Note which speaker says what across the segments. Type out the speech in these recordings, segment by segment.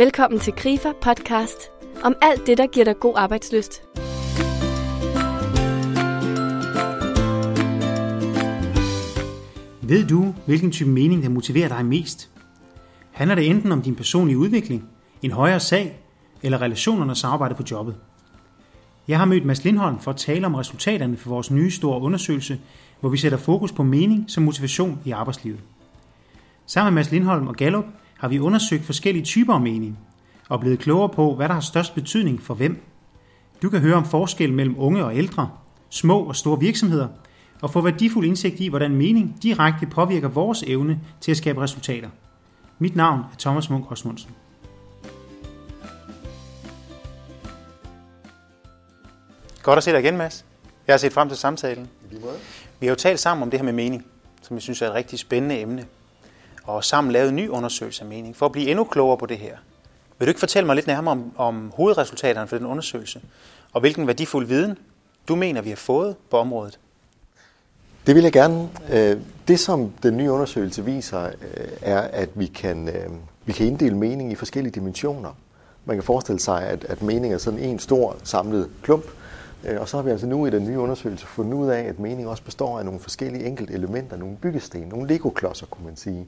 Speaker 1: Velkommen til Grifer podcast om alt det, der giver dig god arbejdsløst.
Speaker 2: Ved du, hvilken type mening, der motiverer dig mest? Handler det enten om din personlige udvikling, en højere sag, eller relationerne og samarbejde på jobbet? Jeg har mødt Mads Lindholm for at tale om resultaterne for vores nye store undersøgelse, hvor vi sætter fokus på mening som motivation i arbejdslivet. Sammen med Mads Lindholm og Gallup har vi undersøgt forskellige typer af mening og blevet klogere på, hvad der har størst betydning for hvem. Du kan høre om forskel mellem unge og ældre, små og store virksomheder, og få værdifuld indsigt i, hvordan mening direkte påvirker vores evne til at skabe resultater. Mit navn er Thomas Munk Osmundsen. Godt at se dig igen, Mads. Jeg har set frem til samtalen. Vi har jo talt sammen om det her med mening, som jeg synes er et rigtig spændende emne. Og sammen lavet en ny undersøgelse af mening, for at blive endnu klogere på det her. Vil du ikke fortælle mig lidt nærmere om, om hovedresultaterne for den undersøgelse, og hvilken værdifuld viden du mener, vi har fået på området?
Speaker 3: Det vil jeg gerne. Øh, det, som den nye undersøgelse viser, øh, er, at vi kan, øh, vi kan inddele mening i forskellige dimensioner. Man kan forestille sig, at, at mening er sådan en stor samlet klump, Øh, og så har vi altså nu i den nye undersøgelse fundet ud af, at mening også består af nogle forskellige enkelte elementer, nogle byggesten, nogle legoklodser, kunne man sige,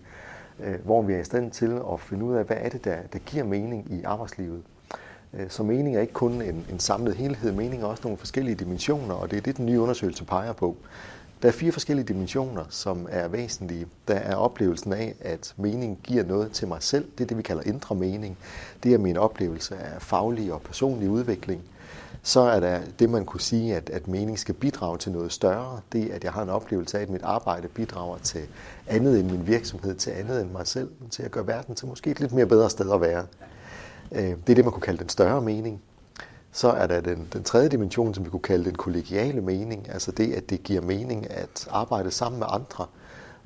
Speaker 3: øh, hvor vi er i stand til at finde ud af, hvad er det, der, der giver mening i arbejdslivet. Øh, så mening er ikke kun en, en samlet helhed, mening er også nogle forskellige dimensioner, og det er det, den nye undersøgelse peger på. Der er fire forskellige dimensioner, som er væsentlige. Der er oplevelsen af, at mening giver noget til mig selv. Det er det, vi kalder indre mening. Det er min oplevelse af faglig og personlig udvikling. Så er der det, man kunne sige, at, at mening skal bidrage til noget større. Det er, at jeg har en oplevelse af, at mit arbejde bidrager til andet end min virksomhed, til andet end mig selv, til at gøre verden til måske et lidt mere bedre sted at være. Øh, det er det, man kunne kalde den større mening. Så er der den, den tredje dimension, som vi kunne kalde den kollegiale mening, altså det, at det giver mening at arbejde sammen med andre.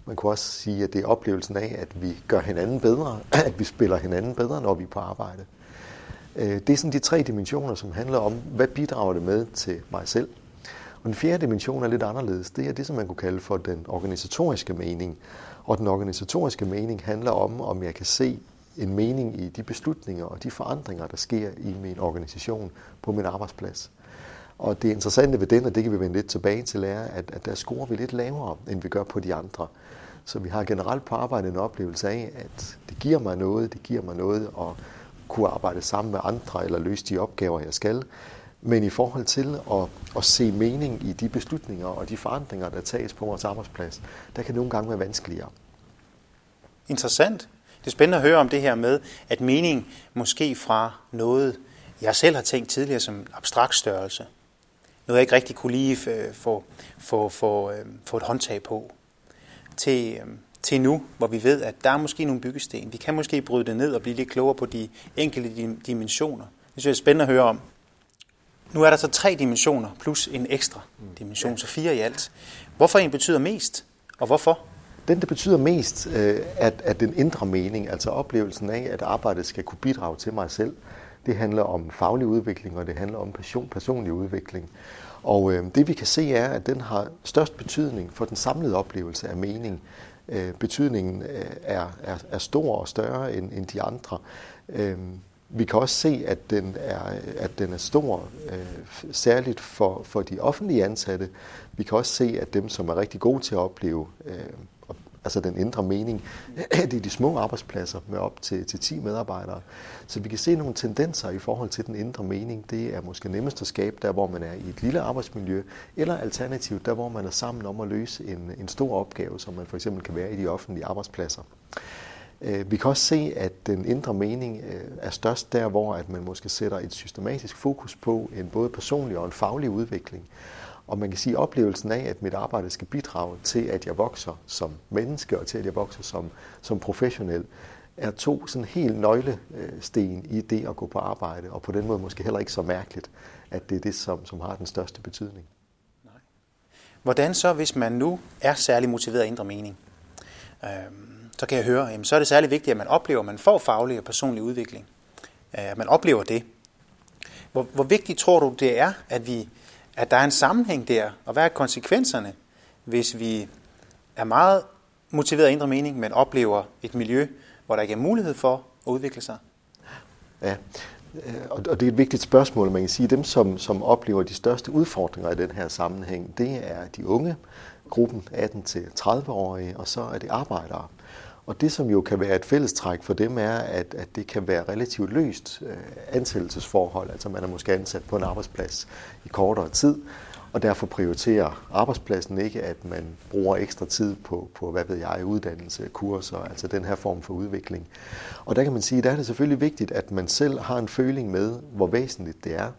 Speaker 3: Man kunne også sige, at det er oplevelsen af, at vi gør hinanden bedre, at vi spiller hinanden bedre, når vi er på arbejde. Øh, det er sådan de tre dimensioner, som handler om, hvad bidrager det med til mig selv. Og den fjerde dimension er lidt anderledes. Det er det, som man kunne kalde for den organisatoriske mening. Og den organisatoriske mening handler om, om jeg kan se en mening i de beslutninger og de forandringer, der sker i min organisation på min arbejdsplads. Og det interessante ved den, og det kan vi vende lidt tilbage til, er, at, at der scorer vi lidt lavere, end vi gør på de andre. Så vi har generelt på arbejde en oplevelse af, at det giver mig noget, det giver mig noget og kunne arbejde sammen med andre eller løse de opgaver, jeg skal. Men i forhold til at, at se mening i de beslutninger og de forandringer, der tages på vores arbejdsplads, der kan nogle gange være vanskeligere.
Speaker 2: Interessant. Det er spændende at høre om det her med, at mening måske fra noget, jeg selv har tænkt tidligere som abstrakt størrelse, noget jeg ikke rigtig kunne lige øh, få, få, få, øh, få et håndtag på, til, øh, til nu, hvor vi ved, at der er måske nogle byggesten. Vi kan måske bryde det ned og blive lidt klogere på de enkelte dimensioner. Det synes jeg er spændende at høre om. Nu er der så tre dimensioner plus en ekstra dimension, så fire i alt. Hvorfor en betyder mest, og hvorfor?
Speaker 3: Den, der betyder mest, øh, at, at den indre mening, altså oplevelsen af, at arbejdet skal kunne bidrage til mig selv, det handler om faglig udvikling, og det handler om passion, personlig udvikling. Og øh, det vi kan se er, at den har størst betydning for den samlede oplevelse af mening. Øh, betydningen øh, er, er, er stor og større end, end de andre. Øh, vi kan også se, at den er, at den er stor, øh, særligt for, for de offentlige ansatte. Vi kan også se, at dem, som er rigtig gode til at opleve øh, altså den indre mening, det er de små arbejdspladser med op til, til 10 medarbejdere. Så vi kan se nogle tendenser i forhold til den indre mening. Det er måske nemmest at skabe der, hvor man er i et lille arbejdsmiljø, eller alternativt der, hvor man er sammen om at løse en, en stor opgave, som man for eksempel kan være i de offentlige arbejdspladser. Øh, vi kan også se, at den indre mening øh, er størst der, hvor at man måske sætter et systematisk fokus på en både personlig og en faglig udvikling. Og man kan sige, at oplevelsen af, at mit arbejde skal bidrage til, at jeg vokser som menneske og til, at jeg vokser som, som professionel, er to sådan helt nøglesten i det at gå på arbejde, og på den måde måske heller ikke så mærkeligt, at det er det, som, som har den største betydning. Nej.
Speaker 2: Hvordan så, hvis man nu er særlig motiveret af indre mening? Øhm, så kan jeg høre, jamen, så er det særlig vigtigt, at man oplever, at man får faglig og personlig udvikling. Øh, at man oplever det. Hvor, hvor vigtigt tror du, det er, at vi at der er en sammenhæng der, og hvad er konsekvenserne, hvis vi er meget motiveret af indre mening, men oplever et miljø, hvor der ikke er mulighed for at udvikle sig?
Speaker 3: ja. Og det er et vigtigt spørgsmål, man kan sige, dem som, som oplever de største udfordringer i den her sammenhæng, det er de unge, gruppen 18-30-årige, og så er det arbejdere. Og det, som jo kan være et fællestræk for dem, er, at, at det kan være relativt løst øh, ansættelsesforhold. Altså man er måske ansat på en arbejdsplads i kortere tid, og derfor prioriterer arbejdspladsen ikke, at man bruger ekstra tid på, på hvad ved jeg, uddannelse, kurser, altså den her form for udvikling. Og der kan man sige, der er det selvfølgelig vigtigt, at man selv har en føling med, hvor væsentligt det er,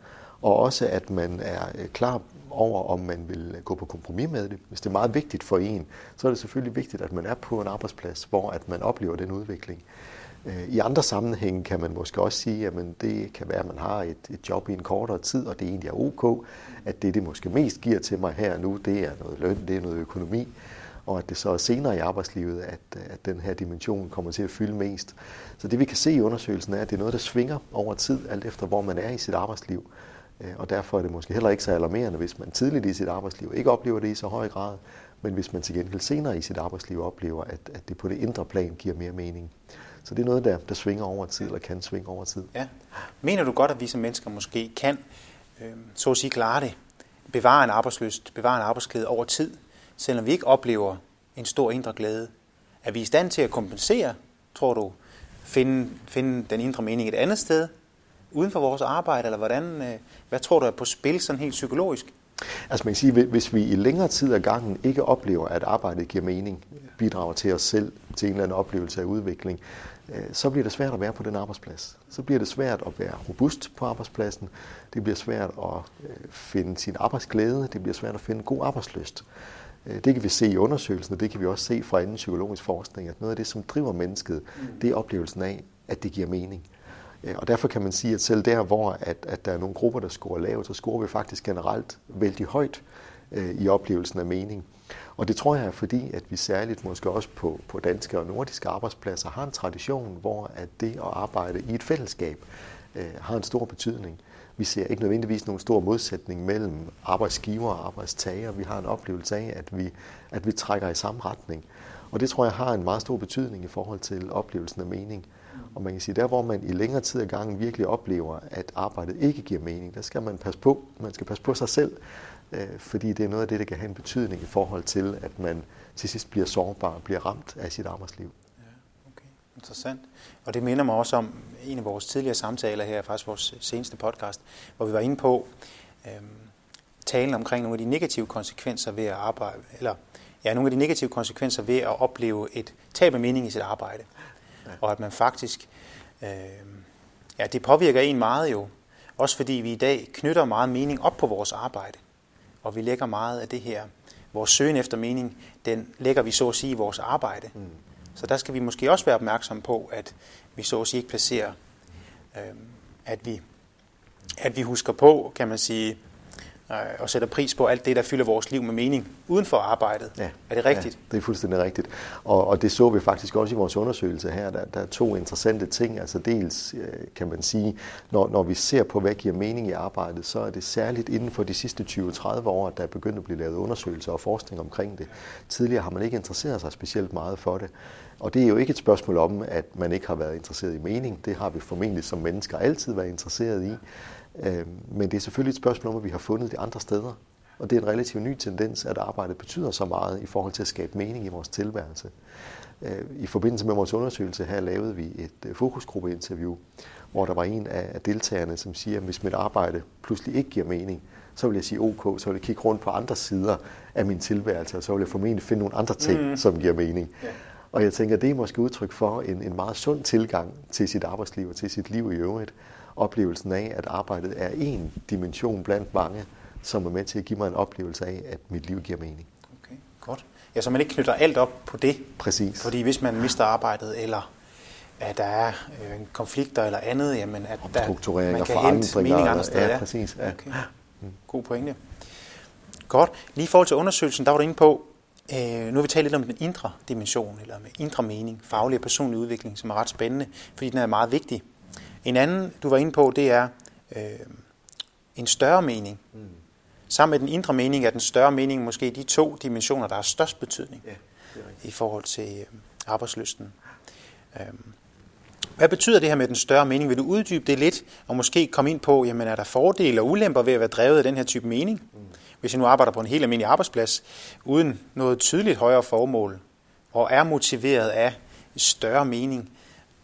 Speaker 3: og også at man er øh, klar over, om man vil øh, gå på kompromis med det. Hvis det er meget vigtigt for en, så er det selvfølgelig vigtigt, at man er på en arbejdsplads, hvor at man oplever den udvikling. Øh, I andre sammenhænge kan man måske også sige, at det kan være, at man har et, et job i en kortere tid, og det egentlig er ok, at det, det måske mest giver til mig her og nu, det er noget løn, det er noget økonomi, og at det så er senere i arbejdslivet, at, at den her dimension kommer til at fylde mest. Så det vi kan se i undersøgelsen er, at det er noget, der svinger over tid, alt efter hvor man er i sit arbejdsliv. Øh, og derfor er det måske heller ikke så alarmerende, hvis man tidligt i sit arbejdsliv ikke oplever det i så høj grad, men hvis man til gengæld senere i sit arbejdsliv oplever, at, at det på det indre plan giver mere mening. Så det er noget, der, der svinger over tid, eller kan svinge over tid.
Speaker 2: Ja. Mener du godt, at vi som mennesker måske kan, øh, så at sige, klare det, bevare en arbejdsløst, bevare en arbejdsglæde over tid, selvom vi ikke oplever en stor indre glæde? Er vi i stand til at kompensere, tror du, finde, finde den indre mening et andet sted, uden for vores arbejde, eller hvordan, øh, hvad tror du er på spil sådan helt psykologisk?
Speaker 3: Altså man kan sige, hvis vi i længere tid af gangen ikke oplever, at arbejdet giver mening, bidrager til os selv, til en eller anden oplevelse af udvikling, øh, så bliver det svært at være på den arbejdsplads. Så bliver det svært at være robust på arbejdspladsen. Det bliver svært at øh, finde sin arbejdsglæde. Det bliver svært at finde god arbejdsløst. Det kan vi se i undersøgelsen, og det kan vi også se fra anden psykologisk forskning, at noget af det, som driver mennesket, det er oplevelsen af, at det giver mening. Øh, og derfor kan man sige, at selv der, hvor at, at der er nogle grupper, der scorer lavt, så scorer vi faktisk generelt vældig højt øh, i oplevelsen af mening. Og det tror jeg er fordi, at vi særligt måske også på, på danske og nordiske arbejdspladser har en tradition, hvor at det at arbejde i et fællesskab øh, har en stor betydning. Vi ser ikke nødvendigvis nogen stor modsætning mellem arbejdsgiver og arbejdstager. Vi har en oplevelse af, at vi, at vi trækker i samme retning. Og det tror jeg har en meget stor betydning i forhold til oplevelsen af mening. Og man kan sige, der hvor man i længere tid ad gangen virkelig oplever, at arbejdet ikke giver mening, der skal man passe på. Man skal passe på sig selv, øh, fordi det er noget af det, der kan have en betydning i forhold til, at man til sidst bliver sårbar og bliver ramt af sit arbejdsliv. Ja,
Speaker 2: okay. Interessant. Og det minder mig også om en af vores tidligere samtaler her, faktisk vores seneste podcast, hvor vi var inde på øhm, talen omkring nogle af de negative konsekvenser ved at arbejde, eller ja, nogle af de negative konsekvenser ved at opleve et tab af mening i sit arbejde og at man faktisk, øh, ja, det påvirker en meget jo, også fordi vi i dag knytter meget mening op på vores arbejde, og vi lægger meget af det her, vores søgen efter mening, den lægger vi så at sige i vores arbejde. Mm. Så der skal vi måske også være opmærksomme på, at vi så at sige ikke placerer, øh, at vi at vi husker på, kan man sige, øh, og sætter pris på alt det, der fylder vores liv med mening uden for arbejdet. Ja, er det rigtigt?
Speaker 3: Ja, det er fuldstændig rigtigt. Og, og det så vi faktisk også i vores undersøgelse her. Der, der er to interessante ting. Altså dels øh, kan man sige, når, når vi ser på, hvad giver mening i arbejdet, så er det særligt inden for de sidste 20-30 år, at der er begyndt at blive lavet undersøgelser og forskning omkring det. Tidligere har man ikke interesseret sig specielt meget for det. Og det er jo ikke et spørgsmål om, at man ikke har været interesseret i mening. Det har vi formentlig som mennesker altid været interesseret i. Øhm, men det er selvfølgelig et spørgsmål om, at vi har fundet det andre steder. Og det er en relativt ny tendens, at arbejdet betyder så meget i forhold til at skabe mening i vores tilværelse. Øh, I forbindelse med vores undersøgelse her lavede vi et øh, fokusgruppeinterview, hvor der var en af deltagerne, som siger, at hvis mit arbejde pludselig ikke giver mening, så vil jeg sige ok, så vil jeg kigge rundt på andre sider af min tilværelse, og så vil jeg formentlig finde nogle andre ting, mm. som giver mening. Ja. Og jeg tænker, det er måske udtryk for en, en meget sund tilgang til sit arbejdsliv og til sit liv i øvrigt, oplevelsen af, at arbejdet er en dimension blandt mange, som er med til at give mig en oplevelse af, at mit liv giver mening.
Speaker 2: Okay, godt. Ja, så man ikke knytter alt op på det.
Speaker 3: Præcis.
Speaker 2: Fordi hvis man mister arbejdet, eller at der er øh, konflikter eller andet, jamen at der, man kan hente mening andre steder.
Speaker 3: Ja, præcis. Ja. Okay.
Speaker 2: God pointe. Godt. Lige i forhold til undersøgelsen, der var du inde på, øh, nu har vi talt lidt om den indre dimension, eller med indre mening, faglig og personlig udvikling, som er ret spændende, fordi den er meget vigtig. En anden, du var inde på, det er øh, en større mening. Mm. Sammen med den indre mening er den større mening måske de to dimensioner, der har størst betydning ja, i forhold til øh, arbejdsløsten. Øh, Hvad betyder det her med den større mening? Vil du uddybe det lidt, og måske komme ind på, jamen er der fordele og ulemper ved at være drevet af den her type mening? Mm. Hvis jeg nu arbejder på en helt almindelig arbejdsplads, uden noget tydeligt højere formål, og er motiveret af større mening,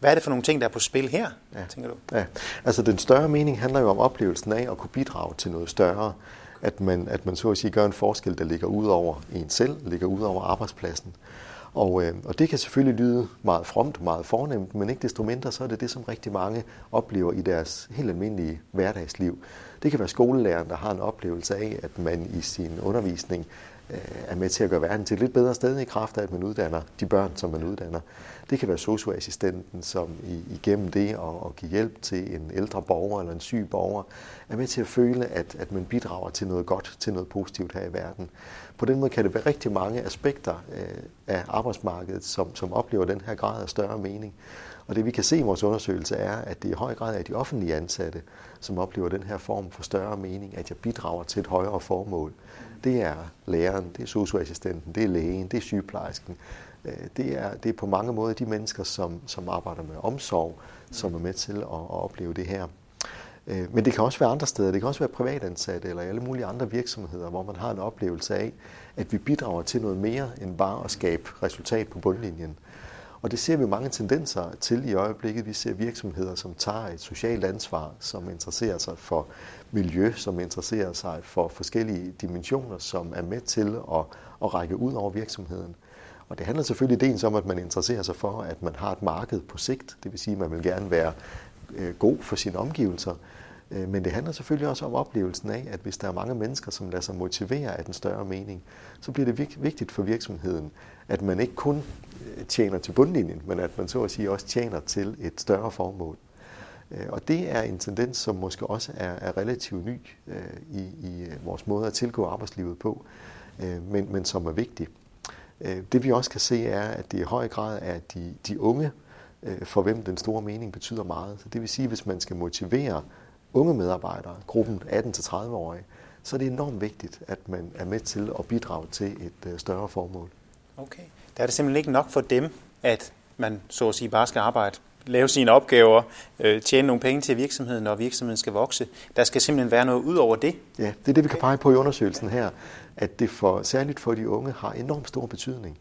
Speaker 2: hvad er det for nogle ting, der er på spil her, ja. tænker du?
Speaker 3: Ja, altså den større mening handler jo om oplevelsen af at kunne bidrage til noget større. At man, at man så at sige gør en forskel, der ligger ud over en selv, ligger ud over arbejdspladsen. Og, øh, og det kan selvfølgelig lyde meget fromt, meget fornemt, men ikke desto mindre, så er det det, som rigtig mange oplever i deres helt almindelige hverdagsliv. Det kan være skolelæreren, der har en oplevelse af, at man i sin undervisning øh, er med til at gøre verden til et lidt bedre sted i kraft af, at man uddanner de børn, som man uddanner. Det kan være socioassistenten, som igennem det at, give hjælp til en ældre borger eller en syg borger, er med til at føle, at, at man bidrager til noget godt, til noget positivt her i verden. På den måde kan det være rigtig mange aspekter øh, af arbejdsmarkedet, som, som oplever den her grad af større mening. Og det vi kan se i vores undersøgelse er, at det i høj grad er de offentlige ansatte, som oplever den her form for større mening, at jeg bidrager til et højere formål. Det er læreren, det er socioassistenten, det er lægen, det er sygeplejersken. Øh, det er, det er på mange måder de mennesker, som, som arbejder med omsorg, som er med til at, at opleve det her. Øh, men det kan også være andre steder. Det kan også være privatansatte eller alle mulige andre virksomheder, hvor man har en oplevelse af, at vi bidrager til noget mere end bare at skabe resultat på bundlinjen. Og det ser vi mange tendenser til i øjeblikket. Vi ser virksomheder, som tager et socialt ansvar, som interesserer sig for miljø, som interesserer sig for forskellige dimensioner, som er med til at, at række ud over virksomheden. Og det handler selvfølgelig dels om, at man interesserer sig for, at man har et marked på sigt. Det vil sige, at man vil gerne være øh, god for sine omgivelser. Øh, men det handler selvfølgelig også om oplevelsen af, at hvis der er mange mennesker, som lader sig motivere af den større mening, så bliver det vigtigt for virksomheden, at man ikke kun øh, tjener til bundlinjen, men at man så at sige også tjener til et større formål. Øh, og det er en tendens, som måske også er, er relativt ny i, i vores måde at tilgå arbejdslivet på, men, men som er vigtig. Det vi også kan se er, at det i høj grad er de, de unge, for hvem den store mening betyder meget. Så det vil sige, at hvis man skal motivere unge medarbejdere, gruppen 18-30-årige, så er det enormt vigtigt, at man er med til at bidrage til et øh, større formål.
Speaker 2: Okay. Der er det simpelthen ikke nok for dem, at man så at sige bare skal arbejde, lave sine opgaver, øh, tjene nogle penge til virksomheden, når virksomheden skal vokse. Der skal simpelthen være noget ud over det.
Speaker 3: Ja, det er det, vi kan pege på i undersøgelsen her, at det for, særligt for de unge har enormt stor betydning.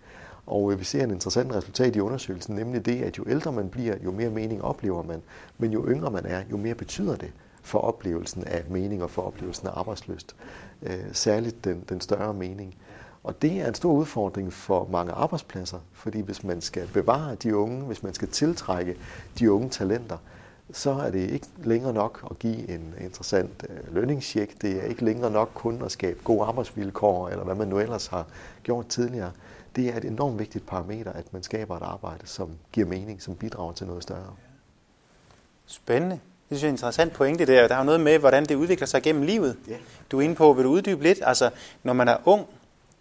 Speaker 3: Og øh, vi ser en interessant resultat i undersøgelsen, nemlig det, at jo ældre man bliver, jo mere mening oplever man. Men jo yngre man er, jo mere betyder det for oplevelsen af mening og for oplevelsen af arbejdsløst. Øh, særligt den, den større mening. Og det er en stor udfordring for mange arbejdspladser, fordi hvis man skal bevare de unge, hvis man skal tiltrække de unge talenter, så er det ikke længere nok at give en interessant øh, lønningscheck. Det er ikke længere nok kun at skabe gode arbejdsvilkår, eller hvad man nu ellers har gjort tidligere det er et enormt vigtigt parameter, at man skaber et arbejde, som giver mening, som bidrager til noget større.
Speaker 2: Spændende. Det synes jeg er en interessant pointe der. Der er noget med, hvordan det udvikler sig gennem livet. Yeah. Du er inde på, vil du uddybe lidt? Altså, når man er ung,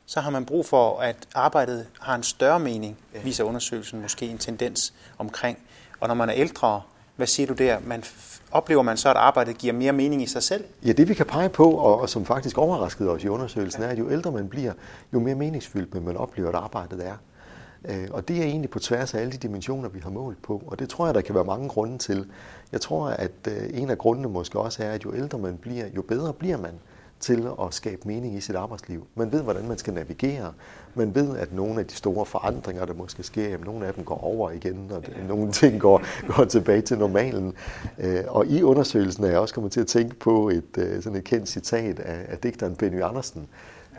Speaker 2: så har man brug for, at arbejdet har en større mening, yeah. viser undersøgelsen måske en tendens omkring. Og når man er ældre, hvad siger du der? Man oplever man så, at arbejdet giver mere mening i sig selv?
Speaker 3: Ja, det vi kan pege på, og, og som faktisk overraskede os i undersøgelsen, er, at jo ældre man bliver, jo mere meningsfyldt man oplever, at arbejdet er. Øh, og det er egentlig på tværs af alle de dimensioner, vi har målt på. Og det tror jeg, der kan være mange grunde til. Jeg tror, at øh, en af grundene måske også er, at jo ældre man bliver, jo bedre bliver man til at skabe mening i sit arbejdsliv. Man ved, hvordan man skal navigere. Man ved, at nogle af de store forandringer, der måske sker, jamen, nogle af dem går over igen, og ja. nogle ting går, går tilbage til normalen. Øh, og i undersøgelsen er jeg også kommet til at tænke på et, øh, sådan et kendt citat af, af digteren Benny Andersen,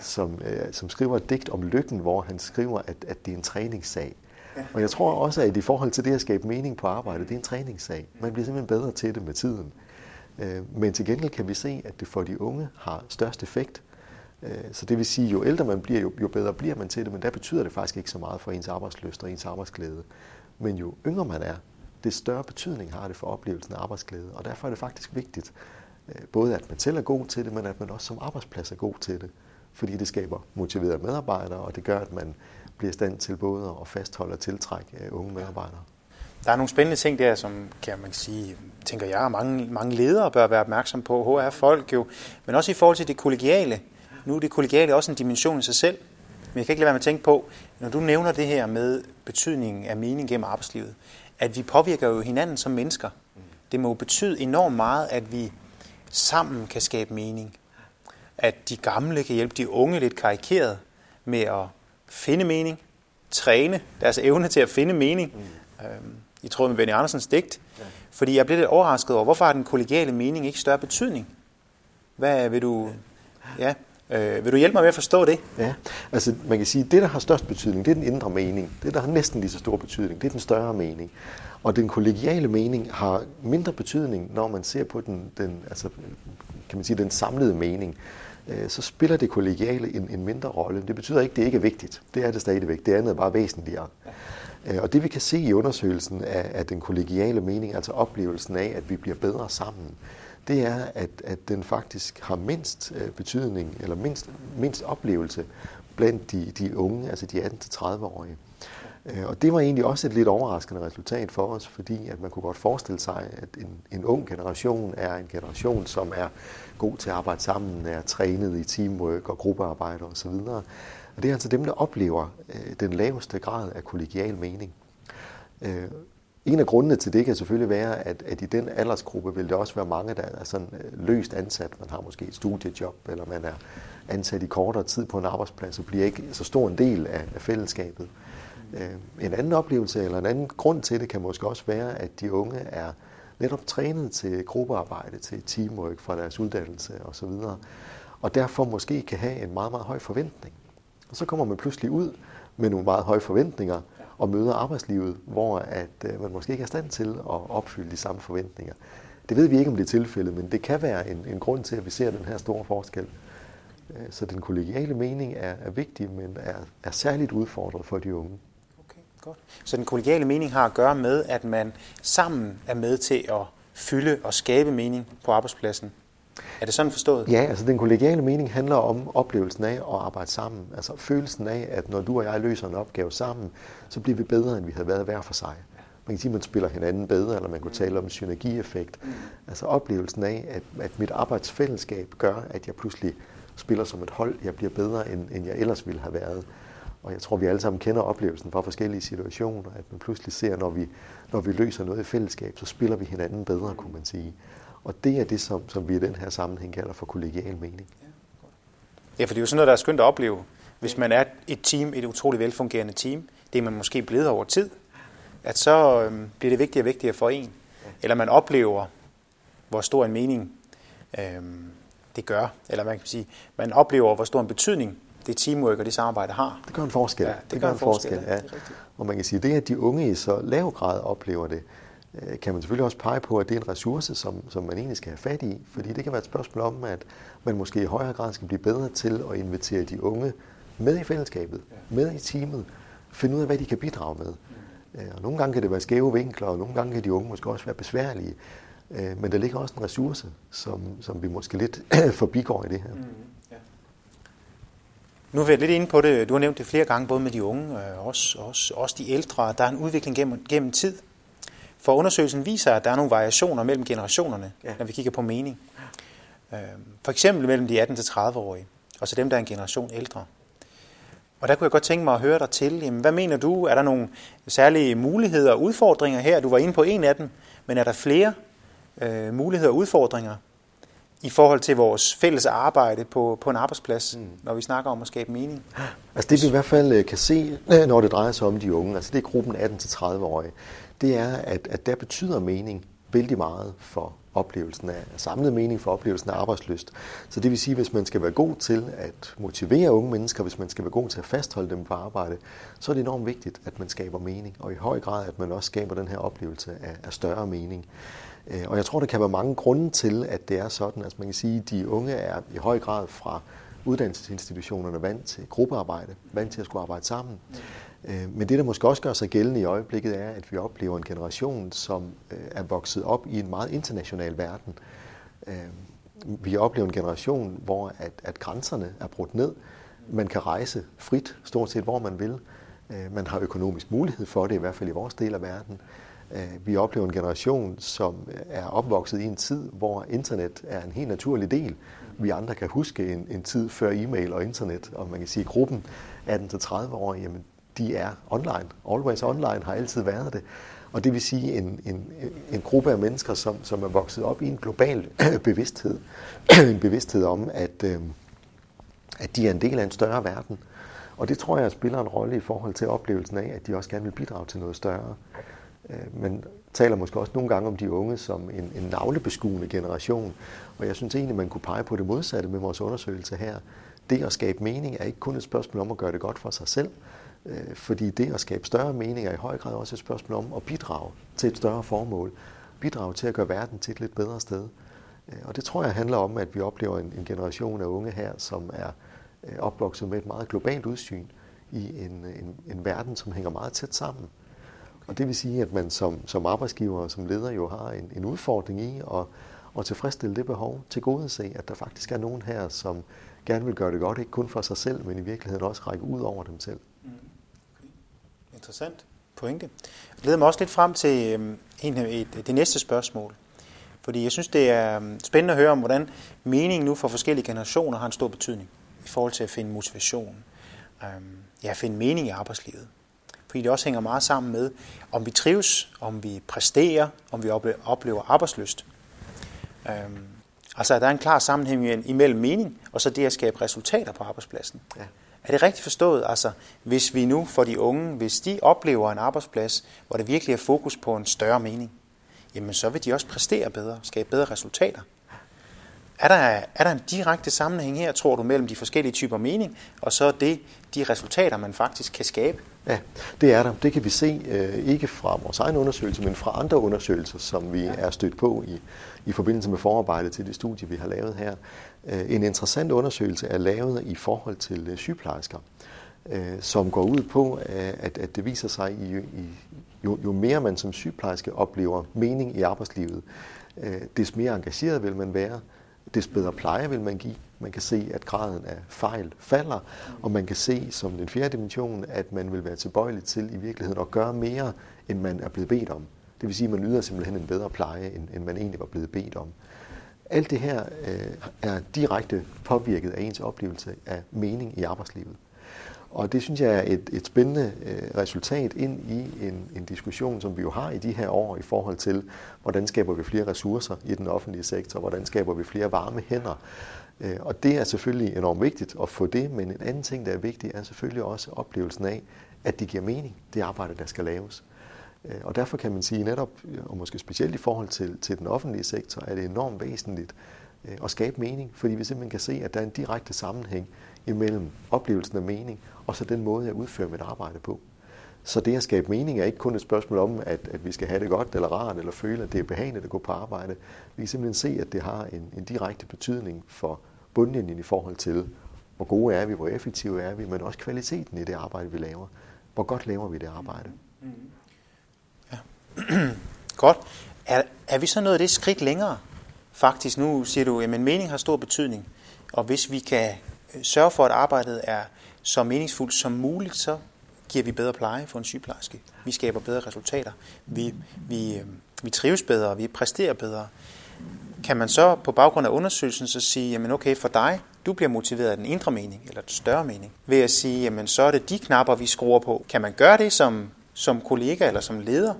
Speaker 3: som, øh, som skriver et digt om lykken, hvor han skriver, at, at det er en træningssag. Og jeg tror også, at i forhold til det at skabe mening på arbejde, det er en træningssag. Man bliver simpelthen bedre til det med tiden. Øh, men til gengæld kan vi se, at det for de unge har størst effekt. Øh, så det vil sige, jo ældre man bliver, jo, bedre bliver man til det, men der betyder det faktisk ikke så meget for ens arbejdsløst og ens arbejdsglæde. Men jo yngre man er, det større betydning har det for oplevelsen af arbejdsglæde. Og derfor er det faktisk vigtigt, øh, både at man selv er god til det, men at man også som arbejdsplads er god til det. Fordi det skaber motiverede medarbejdere, og det gør, at man bliver i stand til både at fastholde og tiltrække øh, unge medarbejdere.
Speaker 2: Der er nogle spændende ting der, som kan man sige, tænker jeg, mange, mange ledere bør være opmærksom på. HR-folk jo, men også i forhold til det kollegiale. Nu er det kollegiale også en dimension i sig selv. Men jeg kan ikke lade være med at tænke på, når du nævner det her med betydningen af mening gennem arbejdslivet, at vi påvirker jo hinanden som mennesker. Det må betyde enormt meget, at vi sammen kan skabe mening. At de gamle kan hjælpe de unge lidt karikeret med at finde mening, træne deres evne til at finde mening, mm. øhm, i tråd med Benny Andersens digt. Ja. Fordi jeg blev lidt overrasket over, hvorfor har den kollegiale mening ikke større betydning? Hvad vil du... Ja, øh, vil du hjælpe mig med at forstå det?
Speaker 3: Ja, altså man kan sige, at det, der har størst betydning, det er den indre mening. Det, der har næsten lige så stor betydning, det er den større mening. Og den kollegiale mening har mindre betydning, når man ser på den, den, altså, kan man sige, den samlede mening. Øh, så spiller det kollegiale en, en mindre rolle. Det betyder ikke, at det ikke er vigtigt. Det er det stadigvæk. Det andet er bare væsentligere. Øh, og det vi kan se i undersøgelsen af, af den kollegiale mening, altså oplevelsen af, at vi bliver bedre sammen, det er, at, at den faktisk har mindst øh, betydning, eller mindst, mindst oplevelse blandt de, de unge, altså de 18-30-årige. Øh, og det var egentlig også et lidt overraskende resultat for os, fordi at man kunne godt forestille sig, at en, en ung generation er en generation, som er god til at arbejde sammen, er trænet i teamwork og gruppearbejde osv. Og det er altså dem, der oplever øh, den laveste grad af kollegial mening. Øh, en af grundene til det kan selvfølgelig være, at, at i den aldersgruppe vil det også være mange, der er sådan øh, løst ansat. Man har måske et studiejob, eller man er ansat i kortere tid på en arbejdsplads, og bliver ikke så stor en del af, af fællesskabet. Øh, Øh, en anden oplevelse, eller en anden grund til det, kan måske også være, at de unge er netop trænet til gruppearbejde, til teamwork fra deres uddannelse osv., og derfor måske kan have en meget, meget høj forventning. Og så kommer man pludselig ud med nogle meget høje forventninger og møder arbejdslivet, hvor at øh, man måske ikke er i stand til at opfylde de samme forventninger. Det ved vi ikke, om det er tilfældet, men det kan være en, en grund til, at vi ser den her store forskel. Øh, så den kollegiale mening er, er vigtig, men er, er særligt udfordret for de unge.
Speaker 2: Godt. Så den kollegiale mening har at gøre med, at man sammen er med til at fylde og skabe mening på arbejdspladsen. Er det sådan forstået?
Speaker 3: Ja, altså den kollegiale mening handler om oplevelsen af at arbejde sammen. Altså følelsen af, at når du og jeg løser en opgave sammen, så bliver vi bedre, end vi havde været hver for sig. Man kan sige, at man spiller hinanden bedre, eller man kunne tale om synergieffekt. Altså oplevelsen af, at, at mit arbejdsfællesskab gør, at jeg pludselig spiller som et hold. Jeg bliver bedre, end, end jeg ellers ville have været. Og jeg tror, vi alle sammen kender oplevelsen fra forskellige situationer, at man pludselig ser, når vi, når vi løser noget i fællesskab, så spiller vi hinanden bedre, kunne man sige. Og det er det, som, som vi i den her sammenhæng kalder for kollegial mening.
Speaker 2: Ja, for det er jo sådan noget, der er skønt at opleve. Hvis man er et team, et utroligt velfungerende team, det er man måske blevet over tid, at så øhm, bliver det vigtigere og vigtigere for en. Eller man oplever, hvor stor en mening øhm, det gør. Eller man kan sige, man oplever, hvor stor en betydning det teamwork og det samarbejde har.
Speaker 3: Det gør en forskel. Ja,
Speaker 2: det, det gør en forskel, forskel ja.
Speaker 3: Det og man kan sige, det at de unge i så lav grad oplever det, Øh, kan man selvfølgelig også pege på, at det er en ressource, som, som man egentlig skal have fat i. Fordi det kan være et spørgsmål om, at man måske i højere grad skal blive bedre til at invitere de unge med i fællesskabet, med i teamet, finde ud af, hvad de kan bidrage med. Øh, og nogle gange kan det være skæve vinkler, og nogle gange kan de unge måske også være besværlige. Øh, men der ligger også en ressource, som, som vi måske lidt forbigår i det her. Mm, ja.
Speaker 2: Nu er vi lidt inde på det. Du har nævnt det flere gange, både med de unge og også, også, også de ældre. Der er en udvikling gennem, gennem tid. For undersøgelsen viser, at der er nogle variationer mellem generationerne, ja. når vi kigger på mening. Øhm, for eksempel mellem de 18-30-årige, og så dem, der er en generation ældre. Og der kunne jeg godt tænke mig at høre dig til, jamen, hvad mener du? Er der nogle særlige muligheder og udfordringer her? Du var inde på en af dem, men er der flere øh, muligheder og udfordringer i forhold til vores fælles arbejde på, på en arbejdsplads, mm. når vi snakker om at skabe mening?
Speaker 3: Altså det vi i hvert fald øh, kan se, øh, når det drejer sig om de unge, altså det er gruppen 18-30-årige, det er, at, at der betyder mening vældig meget for oplevelsen af samlet mening for oplevelsen af arbejdsløst. Så det vil sige, at hvis man skal være god til at motivere unge mennesker, hvis man skal være god til at fastholde dem på arbejde, så er det enormt vigtigt, at man skaber mening, og i høj grad, at man også skaber den her oplevelse af, af større mening. Øh, og jeg tror, der kan være mange grunde til, at det er sådan. Altså man kan sige, at de unge er i høj grad fra uddannelsesinstitutionerne vant til gruppearbejde, vant til at skulle arbejde sammen. Øh, men det, der måske også gør sig gældende i øjeblikket, er, at vi oplever en generation, som øh, er vokset op i en meget international verden. Øh, vi oplever en generation, hvor at, at grænserne er brudt ned. Man kan rejse frit, stort set hvor man vil. Man har økonomisk mulighed for det, i hvert fald i vores del af verden. Vi oplever en generation, som er opvokset i en tid, hvor internet er en helt naturlig del. Vi andre kan huske en, en tid før e-mail og internet, og man kan sige, at gruppen 18-30 år, jamen de er online. Always online har altid været det. Og det vil sige en, en, en gruppe af mennesker, som, som er vokset op i en global bevidsthed. en bevidsthed om, at, øh, at de er en del af en større verden. Og det tror jeg spiller en rolle i forhold til oplevelsen af, at de også gerne vil bidrage til noget større. Øh, man men taler måske også nogle gange om de unge som en, en navlebeskuende generation. Og jeg synes egentlig, man kunne pege på det modsatte med vores undersøgelse her. Det at skabe mening er ikke kun et spørgsmål om at gøre det godt for sig selv, øh, fordi det at skabe større mening er i høj grad også et spørgsmål om at bidrage til et større formål. Bidrage til at gøre verden til et lidt bedre sted. Øh, og det tror jeg handler om, at vi oplever en, en generation af unge her, som er opvokset med et meget globalt udsyn i en, en, en verden, som hænger meget tæt sammen. Og det vil sige, at man som, som arbejdsgiver og som leder jo har en, en udfordring i at, at tilfredsstille det behov, til gode se, at der faktisk er nogen her, som gerne vil gøre det godt, ikke kun for sig selv, men i virkeligheden også række ud over dem selv. Mm.
Speaker 2: Okay. Interessant pointe. Det leder mig også lidt frem til øhm, en, et, det næste spørgsmål. Fordi jeg synes, det er øhm, spændende at høre om, hvordan meningen nu for forskellige generationer har en stor betydning i forhold til at finde motivation. Øhm, ja, at finde mening i arbejdslivet fordi det også hænger meget sammen med, om vi trives, om vi præsterer, om vi oplever arbejdsløst. Øhm, altså, der er en klar sammenhæng imellem mening, og så det at skabe resultater på arbejdspladsen. Ja. Er det rigtigt forstået? Altså, hvis vi nu for de unge, hvis de oplever en arbejdsplads, hvor det virkelig er fokus på en større mening, jamen så vil de også præstere bedre, skabe bedre resultater. Er der, er der en direkte sammenhæng her, tror du, mellem de forskellige typer mening, og så det, de resultater, man faktisk kan skabe?
Speaker 3: Ja, det er der. Det kan vi se øh, ikke fra vores egen undersøgelse, men fra andre undersøgelser, som vi ja. er stødt på i, i forbindelse med forarbejdet til det studie, vi har lavet her. Øh, en interessant undersøgelse er lavet i forhold til øh, sygeplejersker, som går ud på, at, at det viser sig, i, i, jo, jo mere man som sygeplejerske oplever mening i arbejdslivet, des mere engageret vil man være, des bedre pleje vil man give. Man kan se, at graden af fejl falder, og man kan se som den fjerde dimension, at man vil være tilbøjelig til i virkeligheden at gøre mere, end man er blevet bedt om. Det vil sige, at man yder simpelthen en bedre pleje, end, end man egentlig var blevet bedt om. Alt det her øh, er direkte påvirket af ens oplevelse af mening i arbejdslivet. Og det synes jeg er et, et spændende øh, resultat ind i en, en diskussion, som vi jo har i de her år i forhold til, hvordan skaber vi flere ressourcer i den offentlige sektor, hvordan skaber vi flere varme hænder. Øh, og det er selvfølgelig enormt vigtigt at få det, men en anden ting, der er vigtig, er selvfølgelig også oplevelsen af, at det giver mening, det arbejde, der skal laves. Øh, og derfor kan man sige netop, og måske specielt i forhold til, til den offentlige sektor, er det enormt væsentligt øh, at skabe mening, fordi vi simpelthen kan se, at der er en direkte sammenhæng imellem oplevelsen af mening og så den måde, jeg udfører mit arbejde på. Så det at skabe mening er ikke kun et spørgsmål om, at, at vi skal have det godt eller rart, eller føle, at det er behageligt at gå på arbejde. Vi kan simpelthen se, at det har en, en direkte betydning for bundlinjen i forhold til, hvor gode er vi, hvor effektive er vi, men også kvaliteten i det arbejde, vi laver. Hvor godt laver vi det arbejde?
Speaker 2: Ja. godt. Er, er vi så nået det skridt længere? Faktisk nu siger du, at mening har stor betydning, og hvis vi kan sørge for, at arbejdet er så meningsfuldt som muligt, så giver vi bedre pleje for en sygeplejerske. Vi skaber bedre resultater. Vi, vi, øh, vi trives bedre, vi præsterer bedre. Kan man så på baggrund af undersøgelsen så sige, jamen okay, for dig, du bliver motiveret af den indre mening, eller den større mening, ved at sige, jamen så er det de knapper, vi skruer på. Kan man gøre det som, som kollega eller som leder?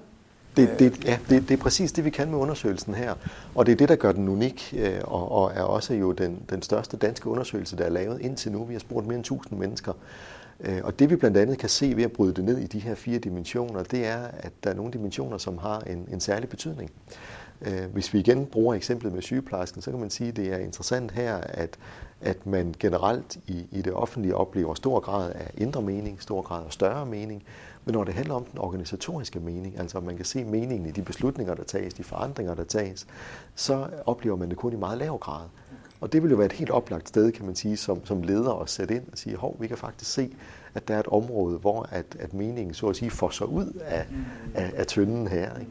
Speaker 3: Det, det, ja, det, det er præcis det, vi kan med undersøgelsen her. Og det er det, der gør den unik, øh, og, og er også jo den, den største danske undersøgelse, der er lavet indtil nu. Vi har spurgt mere end 1000 mennesker. Øh, og det vi blandt andet kan se ved at bryde det ned i de her fire dimensioner, det er, at der er nogle dimensioner, som har en, en særlig betydning. Øh, hvis vi igen bruger eksemplet med sygeplejersken, så kan man sige, at det er interessant her, at, at man generelt i, i det offentlige oplever stor grad af indre mening, stor grad af større mening, men når det handler om den organisatoriske mening, altså om man kan se meningen i de beslutninger, der tages, de forandringer, der tages, så oplever man det kun i meget lav grad. Og det vil jo være et helt oplagt sted, kan man sige, som, som leder at sætte ind og sige, hov, vi kan faktisk se, at der er et område, hvor at, at meningen så at sige får sig ud af, af, af tynden her. Ikke?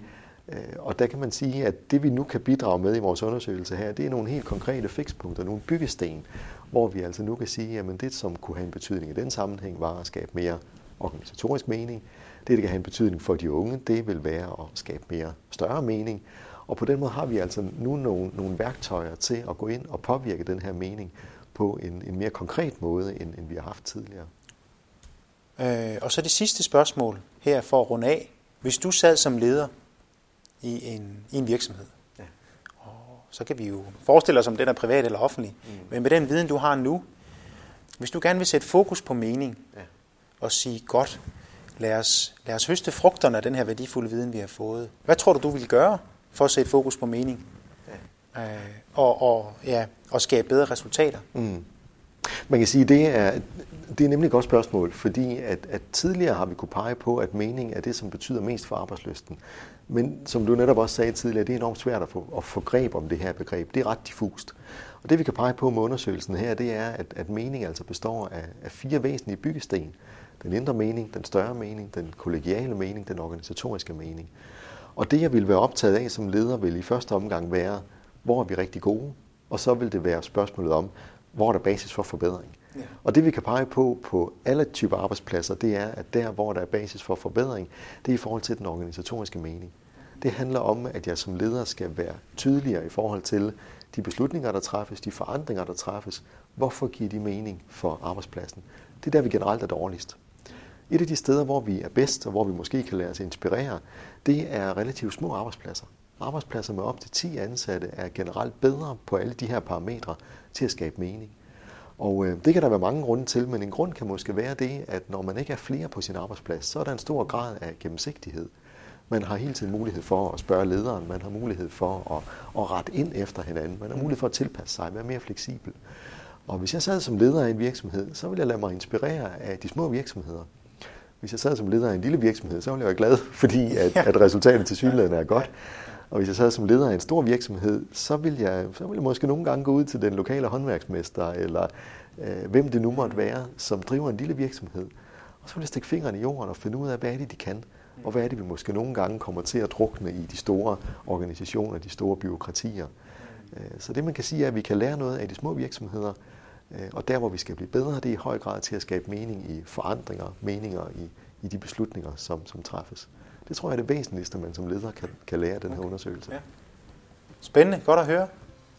Speaker 3: Øh, og der kan man sige, at det vi nu kan bidrage med i vores undersøgelse her, det er nogle helt konkrete fikspunkter, nogle byggesten, hvor vi altså nu kan sige, at det, som kunne have en betydning i den sammenhæng, var at skabe mere organisatorisk mening. Det, der kan have en betydning for de unge, det vil være at skabe mere større mening. Og på den måde har vi altså nu nogle, nogle værktøjer til at gå ind og påvirke den her mening på en, en mere konkret måde, end, end vi har haft tidligere.
Speaker 2: Øh, og så det sidste spørgsmål her for at runde af. Hvis du sad som leder i en, i en virksomhed, ja. og så kan vi jo forestille os, om den er privat eller offentlig, mm. men med den viden, du har nu, hvis du gerne vil sætte fokus på mening, ja. og sige, godt, lad os, lad os høste frugterne af den her værdifulde viden, vi har fået. Hvad tror du, du vil gøre for at sætte fokus på mening? Ja. Øh, og, og, ja, og skabe bedre resultater? Mm.
Speaker 3: Man kan sige, det er, det er nemlig et godt spørgsmål, fordi at, at tidligere har vi kunne pege på, at mening er det, som betyder mest for arbejdsløsten. Men som du netop også sagde tidligere, det er enormt svært at få, at få greb om det her begreb. Det er ret diffust. Og det vi kan pege på med undersøgelsen her, det er, at, at mening altså består af, af fire væsentlige byggesten. Den indre mening, den større mening, den kollegiale mening, den organisatoriske mening. Og det jeg vil være optaget af som leder, vil i første omgang være, hvor er vi rigtig gode? Og så vil det være spørgsmålet om, hvor er der basis for forbedring? Ja. Og det vi kan pege på på alle typer arbejdspladser, det er, at der, hvor der er basis for forbedring, det er i forhold til den organisatoriske mening. Det handler om, at jeg som leder skal være tydeligere i forhold til de beslutninger, der træffes, de forandringer, der træffes. Hvorfor giver de mening for arbejdspladsen? Det er der, vi generelt er dårligst. Et af de steder, hvor vi er bedst, og hvor vi måske kan lade os inspirere, det er relativt små arbejdspladser. Arbejdspladser med op til 10 ansatte er generelt bedre på alle de her parametre til at skabe mening. Og øh, det kan der være mange grunde til, men en grund kan måske være det, at når man ikke er flere på sin arbejdsplads, så er der en stor grad af gennemsigtighed. Man har hele tiden mulighed for at spørge lederen, man har mulighed for at, at rette ind efter hinanden, man har mulighed for at tilpasse sig, være mere fleksibel. Og hvis jeg sad som leder af en virksomhed, så ville jeg lade mig inspirere af de små virksomheder. Hvis jeg sad som leder af en lille virksomhed, så ville jeg være glad, fordi at, at resultatet til synligheden er godt. Og hvis jeg sad som leder af en stor virksomhed, så ville jeg, så ville jeg måske nogle gange gå ud til den lokale håndværksmester, eller øh, hvem det nu måtte være, som driver en lille virksomhed. Og så ville jeg stikke fingrene i jorden og finde ud af, hvad er det, de kan. Og hvad er det, vi måske nogle gange kommer til at drukne i de store organisationer, de store byråkratier. Øh, så det man kan sige er, at vi kan lære noget af de små virksomheder, øh, og der hvor vi skal blive bedre, det er i høj grad til at skabe mening i forandringer, meninger i, i de beslutninger, som, som træffes. Det tror jeg er det væsentligste, man som leder kan, kan lære af den her okay. undersøgelse. Ja.
Speaker 2: Spændende, godt at høre.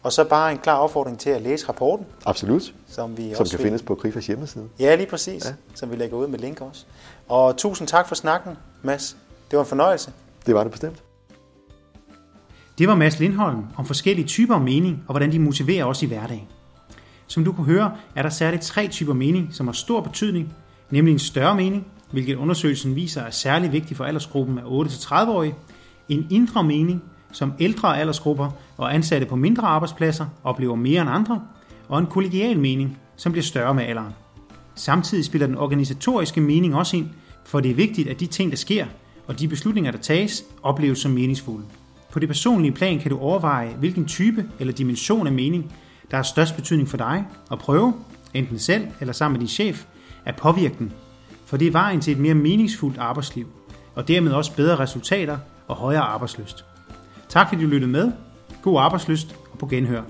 Speaker 2: Og så bare en klar opfordring til at læse rapporten.
Speaker 3: Absolut. Som, vi som også kan vil... findes på Krifas hjemmeside.
Speaker 2: Ja, lige præcis. Ja. Som vi lægger ud med link også. Og tusind tak for snakken, Mads. Det var en fornøjelse.
Speaker 3: Det var det bestemt.
Speaker 2: Det var Mads Lindholm om forskellige typer af mening og hvordan de motiverer os i hverdagen. Som du kunne høre, er der særligt tre typer mening, som har stor betydning, nemlig en større mening, hvilket undersøgelsen viser er særlig vigtig for aldersgruppen af 8-30-årige, en indre mening, som ældre aldersgrupper og ansatte på mindre arbejdspladser oplever mere end andre, og en kollegial mening, som bliver større med alderen. Samtidig spiller den organisatoriske mening også ind, for det er vigtigt, at de ting, der sker, og de beslutninger, der tages, opleves som meningsfulde. På det personlige plan kan du overveje, hvilken type eller dimension af mening, der har størst betydning for dig, og prøve, enten selv eller sammen med din chef, at påvirke den. For det er vejen til et mere meningsfuldt arbejdsliv, og dermed også bedre resultater og højere arbejdsløst. Tak fordi du lyttede med. God arbejdsløst og på genhør.